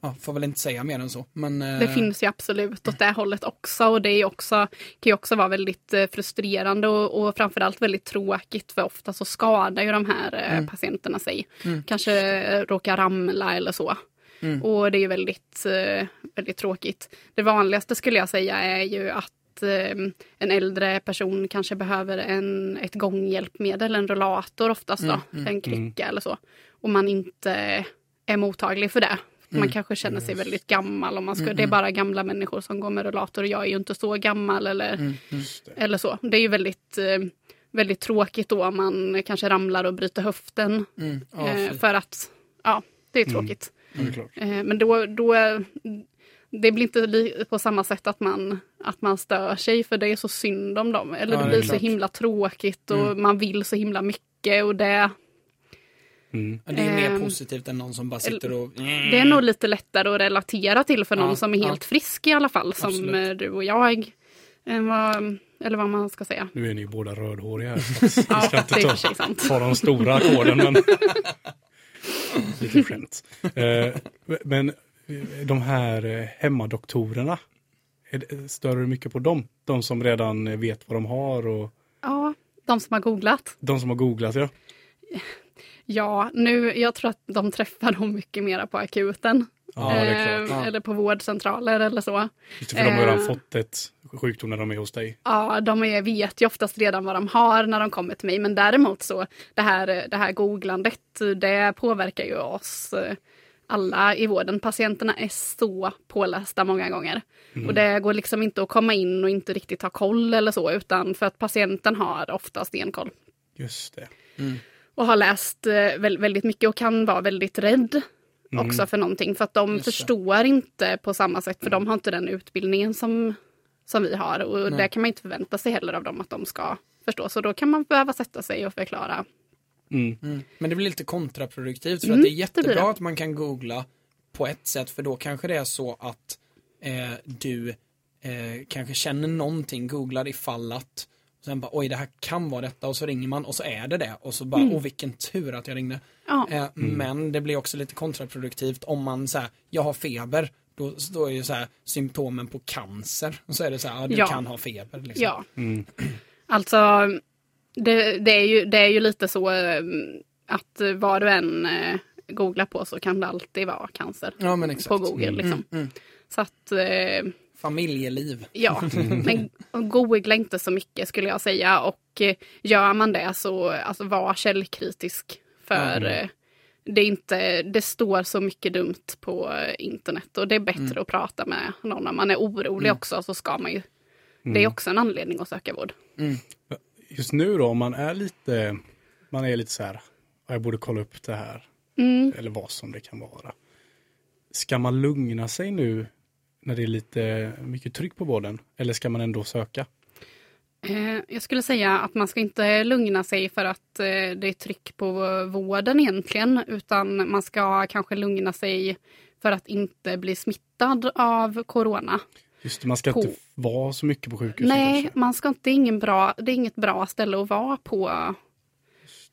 ja, får väl inte säga mer än så. Men, eh, det finns ju absolut åt det hållet också. Och det är också, kan ju också vara väldigt eh, frustrerande och, och framförallt väldigt tråkigt. För ofta så skadar ju de här eh, patienterna sig. Kanske eh, råkar ramla eller så. Och det är ju väldigt, väldigt tråkigt. Det vanligaste skulle jag säga är ju att en äldre person kanske behöver en, ett gånghjälpmedel, en rollator oftast då, en krycka eller så. Och man inte är mottaglig för det. Man kanske känner sig väldigt gammal. Om man ska, Det är bara gamla människor som går med rollator och jag är ju inte så gammal eller, det. eller så. Det är ju väldigt, eh, väldigt tråkigt då om man kanske ramlar och bryter höften. mm, ja, eh, för att, ja, det är tråkigt. Eh, Men då, då det blir inte på samma sätt att man, att man stör sig för det är så synd om dem. Eller Ja, det det blir så klart. himla tråkigt och man vill så himla mycket och det, Mm. Ja, det är mer ehm, positivt än någon som bara sitter och... det är nog lite lättare att relatera till för någon Ja, som är ja. helt frisk i alla fall. Som Absolut. eh, du och jag. Eh, vad- Eller vad man ska säga. Nu är ni ju båda rödhåriga Ja, inte det är i och ta, ta de stora ackorden. Men... Lite skämt. Eh, men de här hemmadoktorerna. Stör du mycket på dem? De som redan vet vad de har och Ja, de som har googlat. de som har googlat ja. Ja, nu, jag tror att de träffar dem mycket mera på akuten. Ja, det är Eh. Eller på vårdcentraler eller så. Just det, för de har redan Eh. fått ett sjukdom när de är hos dig. Ja, de är, vet ju oftast redan vad de har när de kommer till mig. Men däremot så, det här, det här googlandet, det påverkar ju oss eh, alla i vården. Patienterna är så pålästa många gånger. Och det går liksom inte att komma in och inte riktigt ha koll eller så, utan för att patienten har oftast stenkoll. Just det. Och har läst eh, vä- väldigt mycket och kan vara väldigt rädd också för någonting. För att de Just det. förstår inte på samma sätt, för de har inte den utbildningen som, som vi har. Och det kan man inte förvänta sig heller av dem att de ska förstå. Så då kan man behöva sätta sig och förklara. Mm. Mm. Men det blir lite kontraproduktivt för Mm, att det är det jättebra blir det. att man kan googla på ett sätt för då kanske det är så att eh, du eh, kanske känner någonting, googlar ifall att sen bara oj det här kan vara detta och så ringer man och så är det det och så bara åh vilken tur att jag ringde. Ja. Eh, Men det blir också lite kontraproduktivt om man säger jag har feber då står ju så här symptomen på cancer och så är det så här ja, du Ja. kan ha feber. Liksom. Ja, Mm. alltså det, det, är ju, det är ju lite så eh, att vad du än eh, googlar på så kan det alltid vara cancer ja men exakt. på Google. Liksom. Mm. Så att eh, Familjeliv. Ja, men googla inte så mycket skulle jag säga. Och eh, gör man det så alltså, var källkritisk. För eh, det, är inte, det står så mycket dumt på eh, internet. Och det är bättre att prata med någon om man är orolig också. Så ska man ju. Det är också en anledning att söka vård. Just nu då, om man är lite, man är lite så här, "Ja, jag borde kolla upp det här. Mm. Eller vad som det kan vara. Ska man lugna sig nu när det är lite mycket tryck på vården? Eller ska man ändå söka? Eh, Jag skulle säga att man ska inte lugna sig för att eh, det är tryck på vården egentligen. Utan man ska kanske lugna sig för att inte bli smittad av corona. Just det, man ska På- inte vara så mycket på sjukhuset Nej, kanske. man ska inte, ingen bra, det är inget bra ställe att vara på.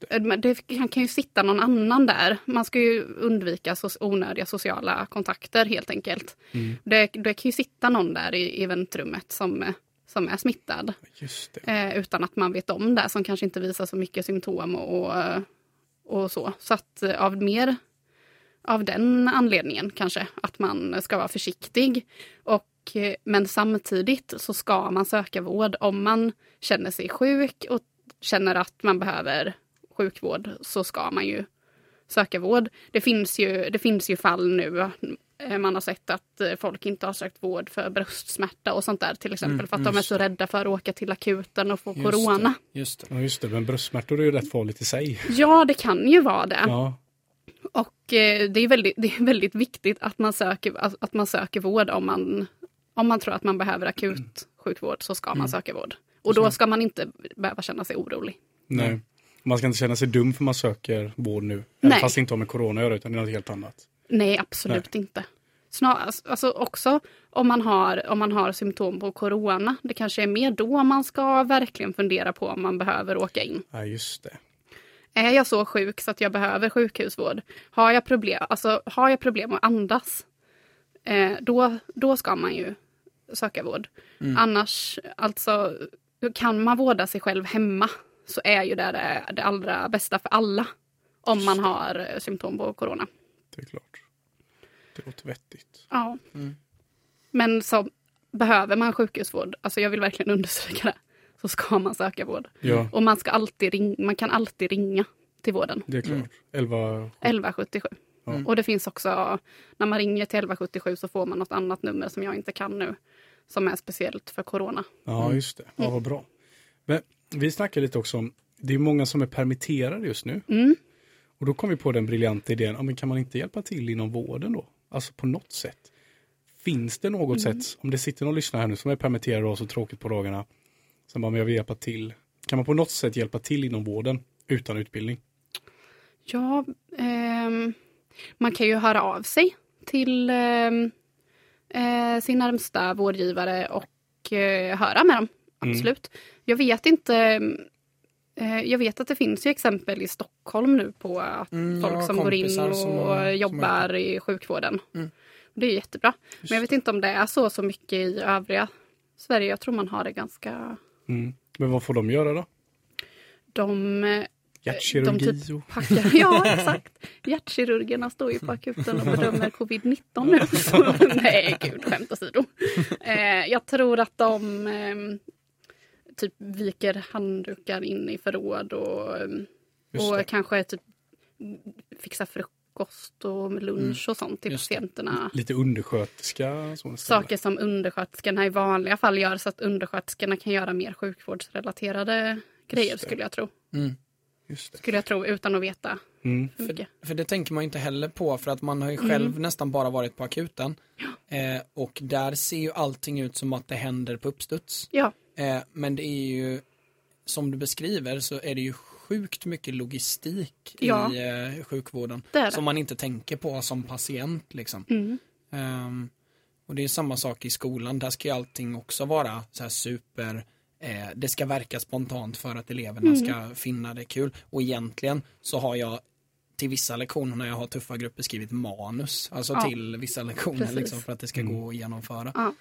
Eh, Men Det kan, kan ju sitta någon annan där. Man ska ju undvika så, onödiga sociala kontakter helt enkelt. Mm. Det, det kan ju sitta någon där i, i väntrummet som, eh, som är smittad. Det. Eh, utan att man vet om det, som kanske inte visar så mycket symptom och, och så. Så att eh, av mer av den anledningen kanske, att man ska vara försiktig. Och eh, men samtidigt så ska man söka vård om man känner sig sjuk och känner att man behöver sjukvård så ska man ju söka vård. Det finns ju, det finns ju fall nu eh, man har sett att eh, folk inte har sökt vård för bröstsmärta och sånt där till exempel Mm, för att de är så rädda för att åka till akuten och få Just corona. Det, just det. Ja just det, men bröstsmärtor är ju rätt farligt i sig. Ja, det kan ju vara det. Ja, Och eh, det, är väldigt, det är väldigt viktigt att man söker, att, att man söker vård om man, om man tror att man behöver akut sjukvård så ska man Mm. söka vård. Och då ska man inte behöva känna sig orolig. nej. Man ska inte känna sig dum för man söker vård nu. Nej. fast det inte har med corona att göra utan det är något helt annat. Nej, absolut inte. Snarast, alltså också om man, har, om man har symptom på corona. Det kanske är mer då man ska verkligen fundera på om man behöver åka in. Ja just det. Är jag så sjuk så att jag behöver sjukhusvård? Har jag problem, alltså, har jag problem att andas? Eh, då, då ska man ju söka vård. Annars, alltså, kan man vårda sig själv hemma så är ju det det, det allra bästa för alla. Om man har eh, symptom på corona. Det är klart. Det låter vettigt. Ja. Mm. Men så behöver man sjukhusvård, alltså jag vill verkligen understryka det, så ska man söka vård. Ja, Och man, ska alltid ring, man kan alltid ringa till vården. det är klart. 11... 1177. Ja. Och det finns också, när man ringer till 1177 så får man något annat nummer som jag inte kan nu. Som är speciellt för corona. Ja, just det. Ja, vad bra. Men vi snackade lite också om, det är många som är permitterade just nu. Mm. Och då kom vi på den briljanta idén, ja, men kan man inte hjälpa till inom vården då? Alltså på något sätt. Finns det något Mm. sätt, om det sitter någon lyssnare här nu som är permitterad och har så tråkigt på dagarna, som bara, men jag vill hjälpa till. Kan man på något sätt hjälpa till inom vården utan utbildning? Ja, ehm, man kan ju höra av sig till ehm, eh, sin närmsta vårdgivare och eh, höra med dem. Mm. Absolut. Jag vet inte eh, jag vet att det finns ju exempel i Stockholm nu på att Mm, folk som går in och som har- som jobbar i sjukvården. Mm. Det är jättebra. Men jag vet inte om det är så så mycket i övriga Sverige. Jag tror man har det ganska... Mm. Men vad får de göra då? De, eh, Hjärtkirurgi? de typ packar... Ja, exakt. Hjärtkirurgerna står ju på akuten och bedömer covid-19 nu. Så, nej, gud, skämt åsido. Eh, jag tror att de eh, typ viker handdukar in i förråd och, ehm, och kanske typ fixar frukost och lunch och sånt till Just patienterna. Lite undersköterska? Saker som undersköterskorna i vanliga fall gör så att undersköterskorna kan göra mer sjukvårdsrelaterade grejer skulle jag tro. Mm. Just det. Skulle jag tro utan att veta Mm. mycket. För det tänker man ju inte heller på för att man har ju själv Mm. nästan bara varit på akuten. Eh, och där ser ju allting ut som att det händer på uppstuds. Ja, Eh, men det är ju, som du beskriver så är det ju sjukt mycket logistik Ja. i eh, sjukvården. det det. Som man inte tänker på som patient liksom. Mm. Ehm, och det är samma sak i skolan, där ska ju allting också vara så här super eh, det ska verka spontant för att eleverna Mm. ska finna det kul. Och egentligen så har jag till vissa lektioner när jag har tuffa grupper skrivit manus. Alltså Ja, till vissa lektioner liksom, för att det ska gå att genomföra. Ja.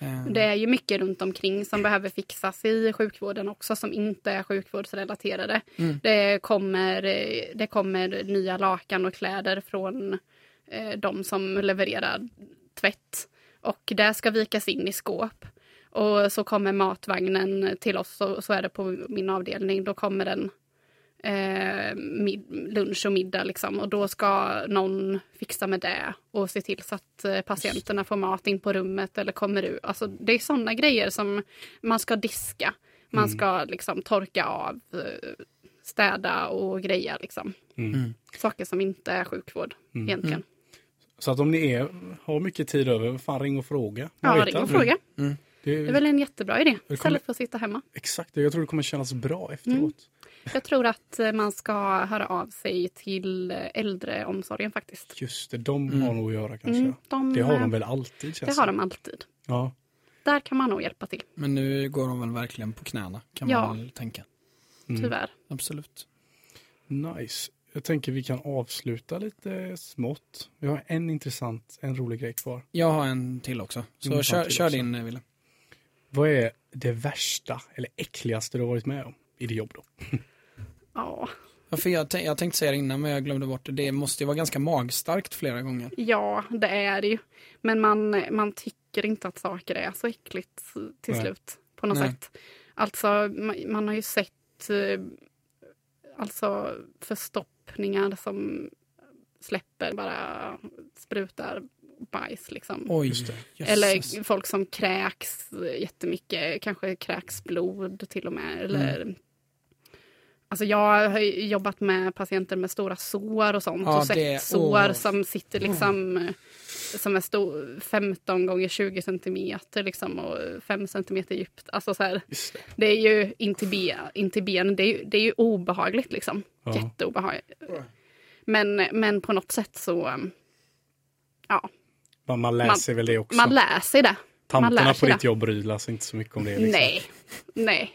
Ehm, Det är ju mycket runt omkring som behöver fixas i sjukvården också som inte är sjukvårdsrelaterade. Mm. Det, kommer, eh, det kommer nya lakan och kläder från eh, de som levererar tvätt. Och det ska vikas in i skåp. Och så kommer matvagnen till oss, och så är det på min avdelning. Då kommer den eh, mid, lunch och middag liksom. Och då ska någon fixa med det och se till så att eh, patienterna får mat in på rummet eller kommer ut. Alltså det är sådana grejer som man ska diska. Man ska liksom torka av, eh, städa och greja liksom. Mm. Saker som inte är sjukvård egentligen. Så att om ni är, har mycket tid över, fan ring och fråga. Man Ja, ring och aldrig. fråga. Det Det är väl en jättebra idé. kommer- Istället för att sitta hemma. Exakt, jag tror det kommer kännas bra efteråt. Mm. Jag tror att eh, man ska höra av sig till eh, äldreomsorgen faktiskt. Just det, de har nog att göra kanske. Mm, de, det har eh, de väl alltid känns Det har de alltid. Ja. Där kan man nog hjälpa till, Men nu går de väl verkligen på knäna kan Ja. man väl tänka. Mm. tyvärr. Absolut. Nice. Jag tänker vi kan avsluta lite smått. Vi har en intressant, en rolig grej kvar. Jag har en till också. Så Mm, kör, till kör också. din eh, Wille. Vad är det värsta eller äckligaste du har varit med om i ditt jobb då? Ja, Ja, för jag, jag tänkte säga det innan men jag glömde bort det. Det måste ju vara ganska magstarkt flera gånger. Ja, det är det ju. Men man, man tycker inte att saker är så äckligt till Nej. slut. På något Nej. sätt. Alltså, man, man har ju sett eh, alltså förstoppningar som släpper, bara sprutar bajs liksom. Oj, Just det. jösses. Eller folk som kräks jättemycket, kanske kräks blod till och med. Eller, Mm. Alltså jag har ju jobbat med patienter med stora sår och sånt. Ja, och sett det- sår åh. som sitter liksom eh, som är stor, 15 gånger 20 centimeter liksom, och 5 centimeter djupt. Alltså så här, Just det. det är ju in till, be, in till ben, det är, ju- det är ju obehagligt liksom. Ja. Jätteobehagligt. Men, men på något sätt så, ja, Man, man läser väl det också. man lär sig det. man Tanterna på ditt det. jobb bryr sig inte så mycket om det. Liksom. Nej, nej.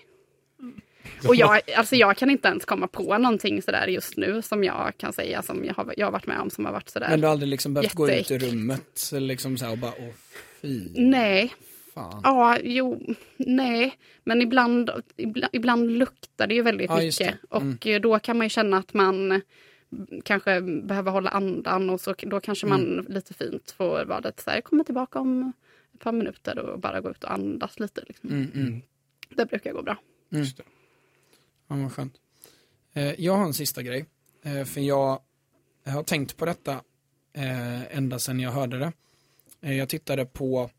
Och jag, alltså jag kan inte ens komma på någonting sådär just nu som jag kan säga som jag har, jag har varit med om som har varit sådär. Men du har aldrig liksom behövt gå ut Jätteäckligt. rummet liksom så här och bara åh fy Nej, fan. ja, jo, nej. Men ibland, ibland, ibland luktar det ju väldigt Ja, mycket. Mm. Och då kan man ju känna att man kanske behöver hålla andan och så då kanske man Mm. lite fint får vara lite så här, kommer tillbaka om ett par minuter och bara gå ut och andas lite. Liksom. Mm, mm. Det brukar gå bra. Just det. Ja, vad skönt. Eh, jag har en sista grej. Eh, för jag, jag har tänkt på detta eh, ända sedan jag hörde det. Jag tittade på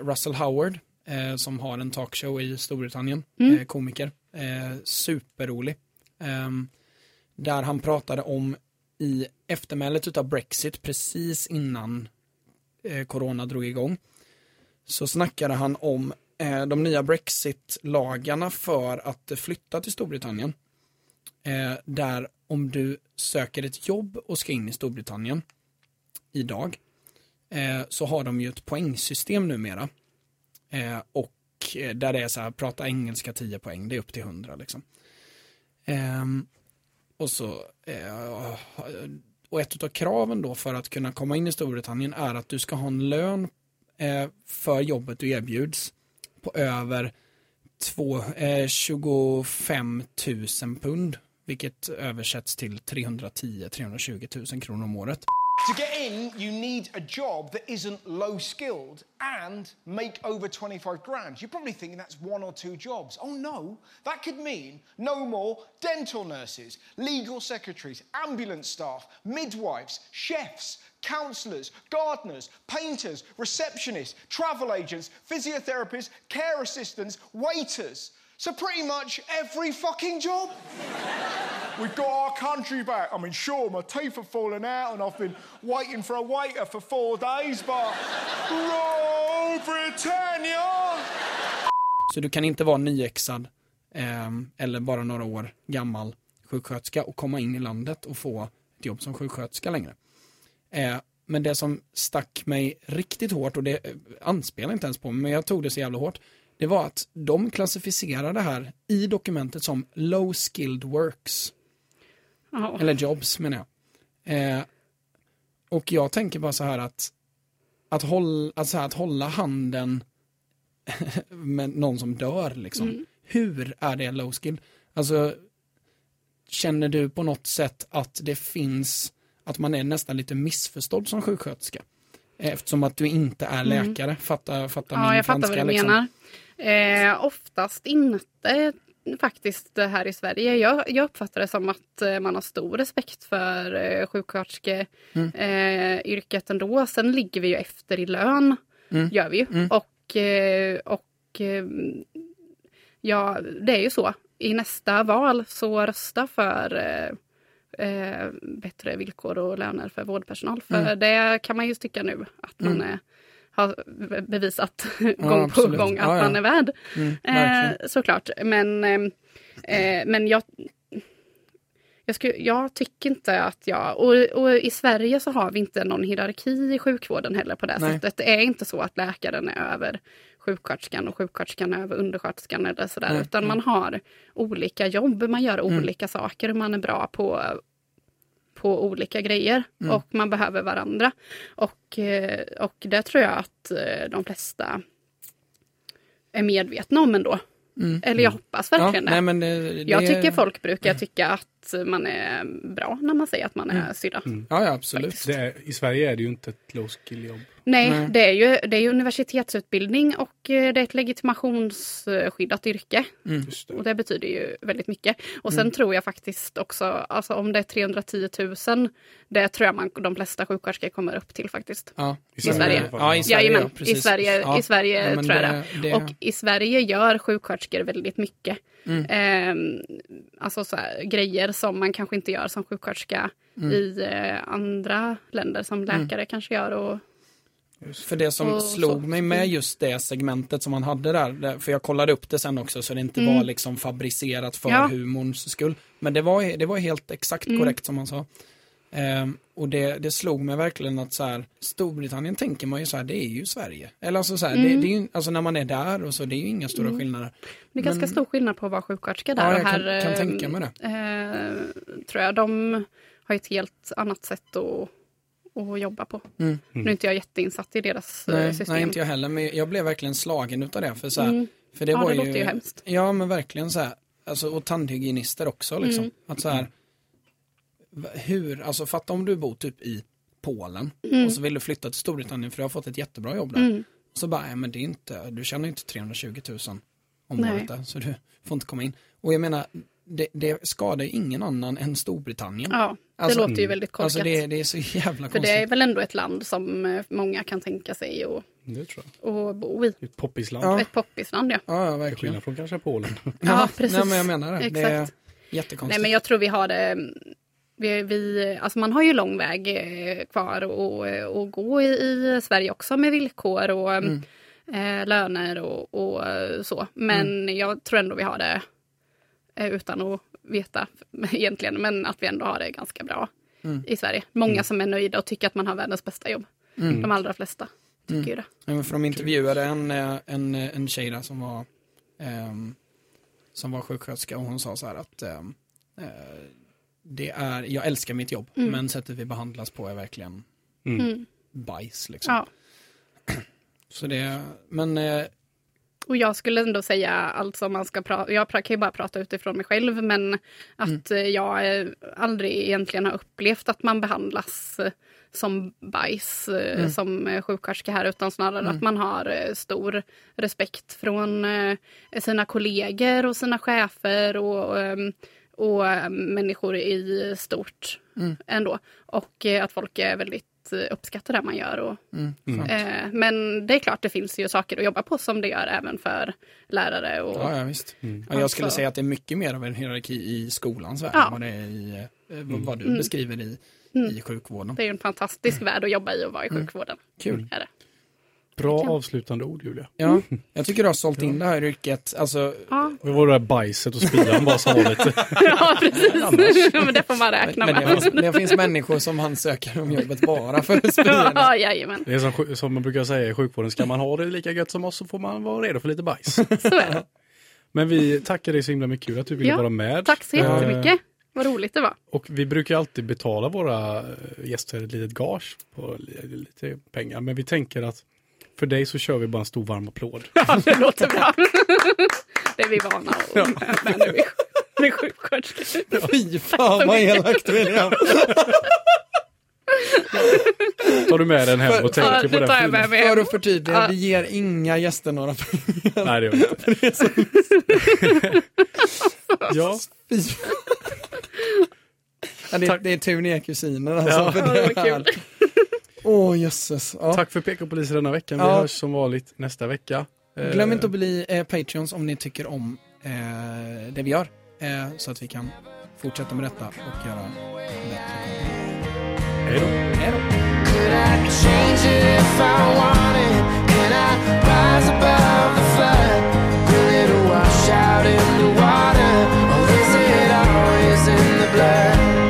Russell Howard som har en talkshow i Storbritannien. Mm. Komiker. Superrolig. Där han pratade om i eftermälet utav Brexit precis innan eh, corona drog igång. Så snackade han om eh, de nya Brexit-lagarna för att flytta till Storbritannien. Eh, där om du söker ett jobb och ska in i Storbritannien idag eh, så har de ju ett poängsystem numera. Eh, och eh, där det är så här, prata engelska 10 poäng, det är upp till 100 liksom. Ehm, och så eh, och ett av kraven då för att kunna komma in i Storbritannien är att du ska ha en lön eh, för jobbet du erbjuds på över två, eh, 25 000 pund, vilket översätts till 310-320 000 kronor om året. To get in, you need a job that isn't low skilled and make over 25 grand. You're probably thinking that's one or two jobs. Oh no, that could mean no more dental nurses, legal secretaries, ambulance staff, midwives, chefs, counsellors, gardeners, painters, receptionists, travel agents, physiotherapists, care assistants, waiters. So pretty much every fucking job. We've got our country back. I mean, sure, my teeth have fallen out and I've been waiting for a waiter for four days, but. Royal Britannia! Så du kan inte vara nyexad eh, eller bara några år gammal sjuksköterska och komma in i landet och få ett jobb som sjuksköterska längre. Eh, men det som stack mig riktigt hårt och det eh, anspelar inte ens på mig, men jag tog det så jävla hårt. Det var att de klassificerar det här i dokumentet som low skilled works. Ja. Eller jobs menar jag. Eh, och jag tänker bara så här att att hålla, att, så här, att hålla handen med någon som dör liksom. Hur är det low skill? Alltså känner du på något sätt att det finns att man är nästan lite missförstådd som sjuksköterska? Eftersom att du inte är läkare, fatta, fatta Ja, min jag fattar franska vad du liksom. menar. Eh, oftast inte faktiskt här i Sverige. Jag, jag uppfattar det som att eh, man har stor respekt för eh, sjuksköterskeyrket eh, yrket ändå. Sen ligger vi ju efter i lön, gör vi ju. Och, eh, och eh, ja, det är ju så. I nästa val så rösta för eh, eh, bättre villkor och löner för vårdpersonal. För det kan man ju tycka nu att man är, har bevisat gång på absolut. gång att Ja, ja. man är värd. Mm, Eh, såklart. Men, eh, eh, men jag, jag, skulle, jag tycker inte att jag... Och, och i Sverige så har vi inte någon hierarki i sjukvården heller på det Nej. sättet. Det är inte så att läkaren är över sjuksköterskan och sjuksköterskan över undersköterskan eller sådär. Nej, Utan man har olika jobb, man gör Mm. olika saker. Man är bra på på olika grejer Mm. och man behöver varandra. Och, eh, och det tror jag att eh, de flesta är medvetna om ändå. Eller jag hoppas Ja, verkligen nej, det. men det, Jag tycker folk brukar tycka att man är bra när man säger att man är sydda. Ja, ja absolut. Det är, I Sverige är det ju inte ett low skill jobb. Nej, Nej. Det, är ju, det är ju universitetsutbildning och eh, det är ett legitimationsskyddat yrke. Just det. Och det betyder ju väldigt mycket. Och sen tror jag faktiskt också, alltså om det är 310 000, det tror jag man, de flesta sjuksköterskor kommer upp till faktiskt. Ja. I Sverige. i. Ja, i Sverige. Jajamän, ja, i. Sverige, Ja. i Sverige Ja, tror jag det- det. det- Och i Sverige gör sjuksköterskor väldigt mycket. Mm. Ehm, alltså så här, grejer som man kanske inte gör som sjuksköterska Mm. i eh, andra länder som läkare kanske gör. Och, För det som Och slog så. mig med just det segmentet som han hade där, för jag kollade upp det sen också så det inte var liksom fabricerat för Ja. humorns skull. Men det var, det var helt exakt korrekt som han sa. Ehm, och det, det slog mig verkligen att så här, Storbritannien tänker man ju så här, det är ju Sverige. Eller alltså så här, det, det är ju, alltså när man är där och så, det är ju inga stora skillnader. det är ganska Men- stor skillnad på att vara sjuksköterska där. Ja, och jag kan- här, kan eh, tänka mig det. Eh, tror jag. De har ett helt annat sätt att, att jobba på. Mm. Nu är inte jag jätteinsatt i deras eh, Nej, system. nej, inte jag heller, men jag blev verkligen slagen utav det. För så här, Mm. för det Ja, var det ju, låter ju hemskt. Ja, men verkligen så här. Alltså, och tandhygienister också liksom. Mm. Att så här, hur, alltså fatta om du bor typ i Polen Mm. och så vill du flytta till Storbritannien för du har fått ett jättebra jobb där. Så bara, nej men det är inte, du tjänar inte 320 000 om året där, så du får inte komma in. Och jag menar, det, det skadar ju ingen annan än Storbritannien. Ja, det Alltså, låter ju väldigt korkat. Alltså det, det är så jävla För konstigt. det är väl ändå ett land som eh, många kan tänka sig att, Det tror jag. att bo i. Ett poppisland. Ja. Ett poppisland ja. Ja, ja, verkligen. skillnad från kanske Polen. Ja, precis. Nej, men jag menar det. Det är Exakt. jättekonstigt. Nej men jag tror vi har det vi, vi, alltså man har ju lång väg eh, kvar att och gå i, i Sverige också med villkor och Mm. eh, löner och, och eh, så. Men Mm. jag tror ändå vi har det eh, utan att veta egentligen, men att vi ändå har det ganska bra Mm. i Sverige. Många som är nöjda och tycker att man har världens bästa jobb. Mm. De allra flesta tycker ju det. Ja, för de intervjuade en, eh, en, eh, en tjej där som var, ehm, som var sjuksköterska och hon sa så här att ehm, eh, det är, jag älskar mitt jobb men sättet vi behandlas på är verkligen Mm. bajs liksom. Ja. Så det, men eh, Och jag skulle ändå säga, alltså man ska jag kan ju bara prata utifrån mig själv, men att eh, jag eh, aldrig egentligen har upplevt att man behandlas eh, som bajs eh, som sjuksköterska här, utan snarare att man har stor respekt från sina kollegor och sina chefer och, ehm, och eh, människor i stort ändå. Och att folk är väldigt eh, uppskattar det man gör. Och, skönt. Eh, men det är klart, det finns ju saker att jobba på som det gör även för lärare. Och, ja, ja visst. Ja, jag skulle Alltså- säga att det är mycket mer av en hierarki i skolans värld Ja. än vad det är i, eh, vad- vad du beskriver i, i sjukvården. Det är en fantastisk värld att jobba i och vara i sjukvården. Kul. Är det. Bra Kan. avslutande ord Julia. Ja, jag tycker du har sålt in det här yrket. Alltså, Ja, Det var det där bajset och spyan bara sa lite. ja precis. men det får man räkna men det med. finns, det finns människor som ansöker om jobbet bara för spyorna. Ja, jajamän. Det är som, som man brukar säga i sjukvården, ska man ha det lika gött som oss så får man vara redo för lite bajs. Så är det. Men vi tackar dig så himla mycket Julia att du ville Ja, vara med. Tack så Eh, jättemycket. Vad roligt det var. Och vi brukar alltid betala våra eh, gäster ett litet gage på li- lite pengar. Men vi tänker att för dig så kör vi bara en stor varm applåd. Ja, det låter bra. Det är vi vana att med nu. Vi är sjuksköterskor. Fy fan vad elakt William. Tar du med den hem och tänker Ja, på det den filmen? För att förtydliga, Ja. vi ger inga gäster några pengar. Nej, det gör vi inte. ja, Fy. Ja, det, det är tur ni är kusiner alltså. Ja. För Ja, det det var här. Åh jösses. Ja. tack för PK-poliser denna veckan. Vi Ja. hörs som vanligt nästa vecka. Eh, Glöm inte att bli eh, Patreons om ni tycker om eh, det vi gör. Eh, så att vi kan fortsätta med detta och göra bättre. Hej då. Hej då. Wash out in the water? Or is it always in the blood?